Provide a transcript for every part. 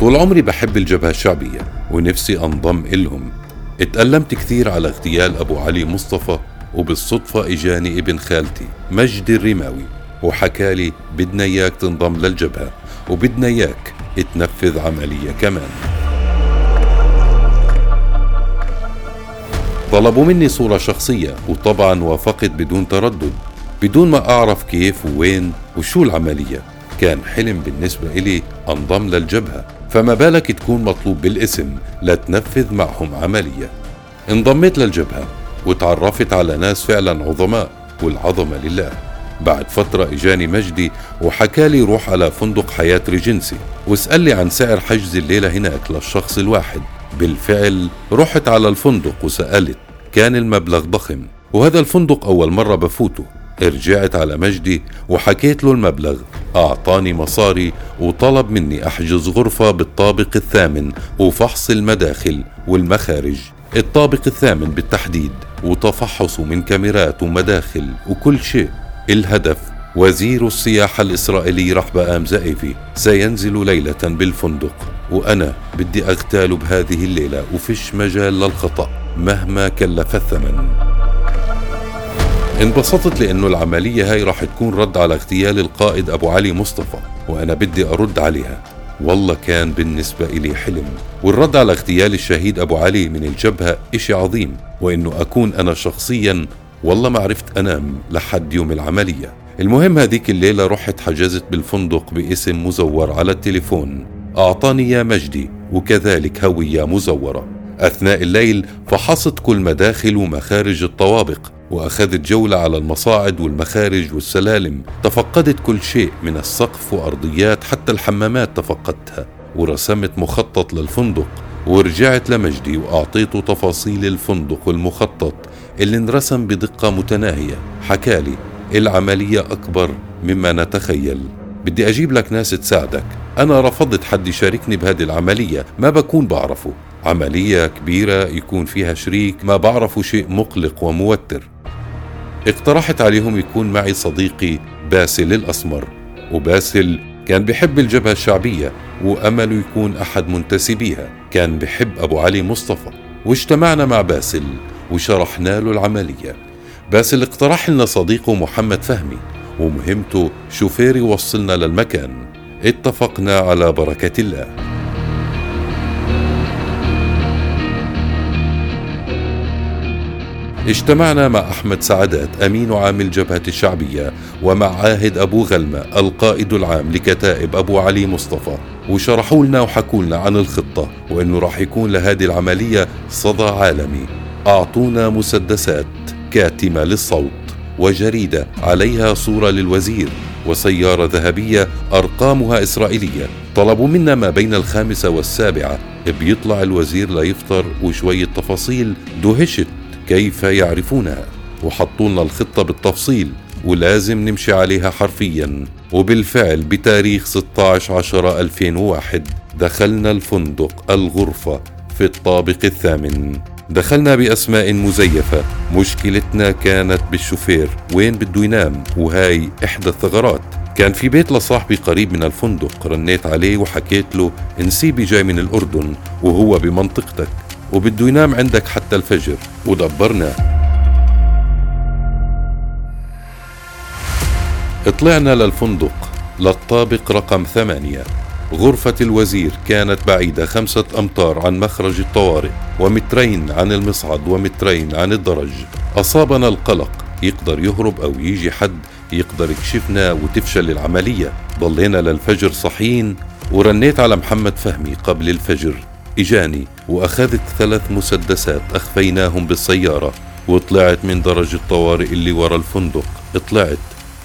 طول عمري بحب الجبهة الشعبية ونفسي أنضم إلهم. اتألمت كثير على اغتيال أبو علي مصطفى وبالصدفة إجاني ابن خالتي مجدي الرماوي. وحكالي بدنا إياك تنضم للجبهة وبدنا إياك تنفذ عملية كمان. طلبوا مني صورة شخصية وطبعا وافقت بدون تردد بدون ما أعرف كيف ووين وشو العملية. كان حلم بالنسبة إلي أنضم للجبهة. فما بالك تكون مطلوب بالاسم لتنفذ معهم عملية. انضميت للجبهة وتعرفت على ناس فعلا عظماء والعظمة لله. بعد فترة إجاني مجدي وحكالي روح على فندق حياة ريجنسي. واسأل لي عن سعر حجز الليلة هناك للشخص الواحد. بالفعل رحت على الفندق وسألت كان المبلغ ضخم. وهذا الفندق أول مرة بفوته. رجعت على مجدي وحكيت له المبلغ. أعطاني مصاري وطلب مني أحجز غرفة بالطابق الثامن وفحص المداخل والمخارج. الطابق الثامن بالتحديد وتفحص من كاميرات ومداخل وكل شيء. الهدف وزير السياحة الإسرائيلي رحبة زائفي. سينزل ليلة بالفندق وأنا بدي أغتال بهذه الليلة وفش مجال للخطأ مهما كلف الثمن. انبسطت لأنه العملية هاي راح تكون رد على اغتيال القائد أبو علي مصطفى وأنا بدي أرد عليها. والله كان بالنسبة إلي حلم. والرد على اغتيال الشهيد أبو علي من الجبهة إشي عظيم وإنه أكون أنا شخصيا والله ما عرفت أنام لحد يوم العملية. المهم هذيك الليلة رحت حجزت بالفندق باسم مزور على التليفون. أعطاني يا مجدي وكذلك هوية مزورة. أثناء الليل فحصت كل مداخل ومخارج الطوابق. وأخذت جولة على المصاعد والمخارج والسلالم. تفقدت كل شيء من السقف وأرضيات حتى الحمامات تفقدتها. ورسمت مخطط للفندق ورجعت لمجدي وأعطيته تفاصيل الفندق والمخطط اللي انرسم بدقة متناهية. حكالي العملية أكبر مما نتخيل؟ بدي أجيب لك ناس تساعدك. أنا رفضت حد يشاركني بهذه العملية. ما بكون بعرفه. عملية كبيرة يكون فيها شريك. ما بعرفه شيء مقلق وموتر. اقترحت عليهم يكون معي صديقي باسل الأسمر وباسل كان بحب الجبهة الشعبية وأمله يكون أحد منتسبيها كان بحب أبو علي مصطفى. واجتمعنا مع باسل وشرحنا له العملية. باسل اقترح لنا صديقه محمد فهمي ومهمته شوفير يوصلنا للمكان. اتفقنا على بركة الله. اجتمعنا مع أحمد سعدات أمين عام الجبهة الشعبية ومع عاهد أبو غلمة القائد العام لكتائب أبو علي مصطفى. وشرحوا لنا وحكوا لنا عن الخطة وأنه راح يكون لهذه العملية صدى عالمي. أعطونا مسدسات كاتمة للصوت وجريدة عليها صورة للوزير وسيارة ذهبية أرقامها إسرائيلية. طلبوا منا ما بين الخامسة والسابعة. بيطلع الوزير ليفطر وشوية تفاصيل دهشت. كيف يعرفونها؟ وحطوا لنا الخطة بالتفصيل ولازم نمشي عليها حرفيا. وبالفعل بتاريخ 16 10 2001 دخلنا الفندق الغرفة في الطابق الثامن. دخلنا بأسماء مزيفة. مشكلتنا كانت بالشوفير. وين بده ينام؟ وهاي إحدى الثغرات. كان في بيت لصاحبي قريب من الفندق. رنيت عليه وحكيت له نسيبي جاي من الأردن وهو بمنطقتك. وبده ينام عندك حتى الفجر. ودبرنا. طلعنا للفندق. للطابق رقم ثمانية. غرفة الوزير كانت بعيدة خمسة أمتار عن مخرج الطوارئ ومترين عن المصعد ومترين عن الدرج. أصابنا القلق. يقدر يهرب أو يجي حد. يقدر يكشفنا وتفشل العملية. ضلينا للفجر صحين ورنيت على محمد فهمي قبل الفجر. إجاني وأخذت ثلاث مسدسات أخفيناهم بالسيارة وطلعت من درج الطوارئ اللي ورا الفندق. طلعت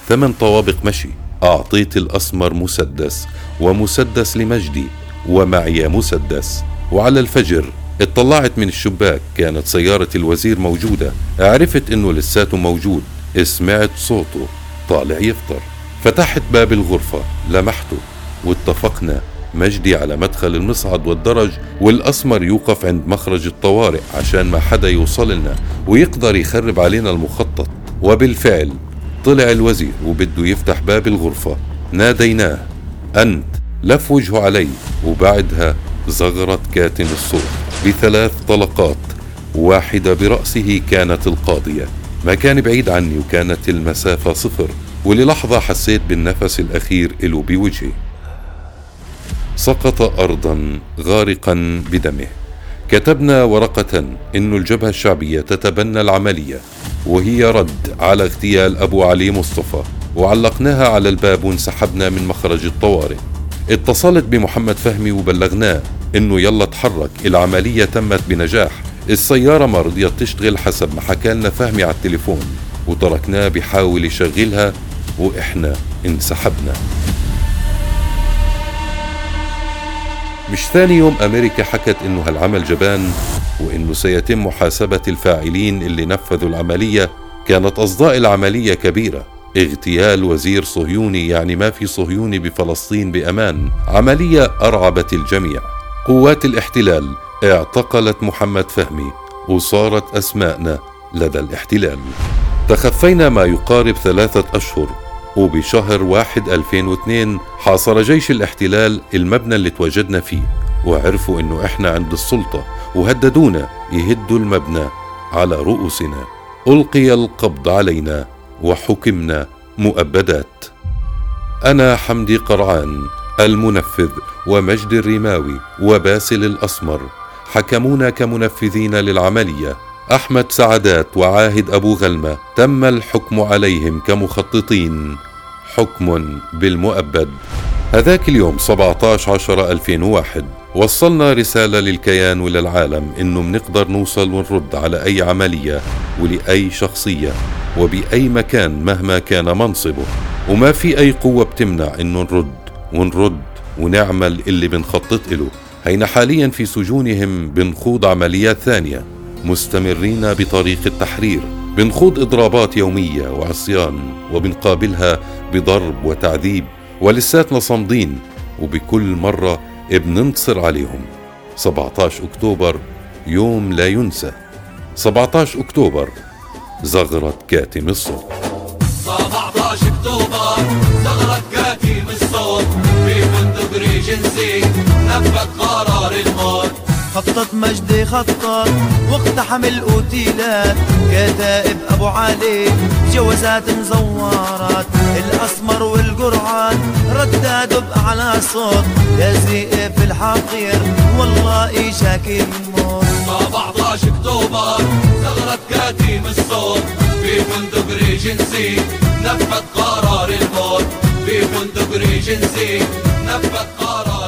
ثمان طوابق مشي. أعطيت الأسمر مسدس ومسدس لمجدي ومعي مسدس. وعلى الفجر اطلعت من الشباك كانت سيارة الوزير موجودة. عرفت إنه لساته موجود. سمعت صوته. طالع يفطر. فتحت باب الغرفة. لمحته. واتفقنا. مجدي على مدخل المصعد والدرج والأسمر يوقف عند مخرج الطوارئ عشان ما حدا يوصل لنا ويقدر يخرب علينا المخطط. وبالفعل طلع الوزير وبده يفتح باب الغرفة. ناديناه. أنت. لف وجهه علي وبعدها زغرت كاتم الصوت بثلاث طلقات واحدة برأسه كانت القاضية. ما كان بعيد عني وكانت المسافة صفر. وللحظة حسيت بالنفس الأخير إله بوجهي. سقط أرضا غارقا بدمه. كتبنا ورقة إن الجبهة الشعبية تتبنى العملية وهي رد على اغتيال أبو علي مصطفى وعلقناها على الباب وانسحبنا من مخرج الطوارئ. اتصلت بمحمد فهمي وبلغناه إنه يلا تحرك العملية تمت بنجاح. السيارة ما رضيت تشتغل حسب ما حكى لنا فهمي على التليفون وتركناه بحاول يشغلها وإحنا انسحبنا. مش ثاني يوم أمريكا حكت إنه هالعمل جبان وإنه سيتم محاسبة الفاعلين اللي نفذوا العملية. كانت أصداء العملية كبيرة. اغتيال وزير صهيوني يعني ما في صهيوني بفلسطين بأمان. عملية أرعبت الجميع. قوات الاحتلال اعتقلت محمد فهمي وصارت أسماءنا لدى الاحتلال. تخفينا ما يقارب ثلاثة أشهر وبشهر واحد 2002 حاصر جيش الاحتلال المبنى اللي تواجدنا فيه وعرفوا إنه إحنا عند السلطة وهددونا يهدوا المبنى على رؤوسنا. ألقي القبض علينا وحكمنا مؤبدات. أنا حمدي قرعان المنفذ ومجد الرماوي وباسل الأسمر حكمونا كمنفذين للعملية. أحمد سعدات وعاهد أبو غلمة تم الحكم عليهم كمخططين. حكم بالمؤبد. هذاك اليوم 17 10 2001 وصلنا رسالة للكيان وللعالم إنه منقدر نوصل ونرد على أي عملية ولأي شخصية وبأي مكان مهما كان منصبه. وما في أي قوة بتمنع إنه نرد ونرد ونعمل اللي بنخطط له. هينا حاليا في سجونهم بنخوض عمليات ثانية. مستمرين بطريق التحرير بنخوض إضرابات يومية وعصيان وبنقابلها بضرب وتعذيب ولساتنا صامدين وبكل مرة بننتصر عليهم. 17 أكتوبر يوم لا ينسى. 17 أكتوبر زغرة كاتم الصوت. 17 أكتوبر زغرة كاتم الصوت في نفذ قرار الموت خطط مجدي خطط واقتحم الاوتيلات كتائب أبو علي جوازات مزورات. الأسمر والقرعان رداد على صوت. يا زئف الحقير والله شاكي الموت 17 أكتوبر ثغرة كاتم الصوت. في فندق ريجنسي نفذ قرار الموت في فندق ريجنسي نفذ قرار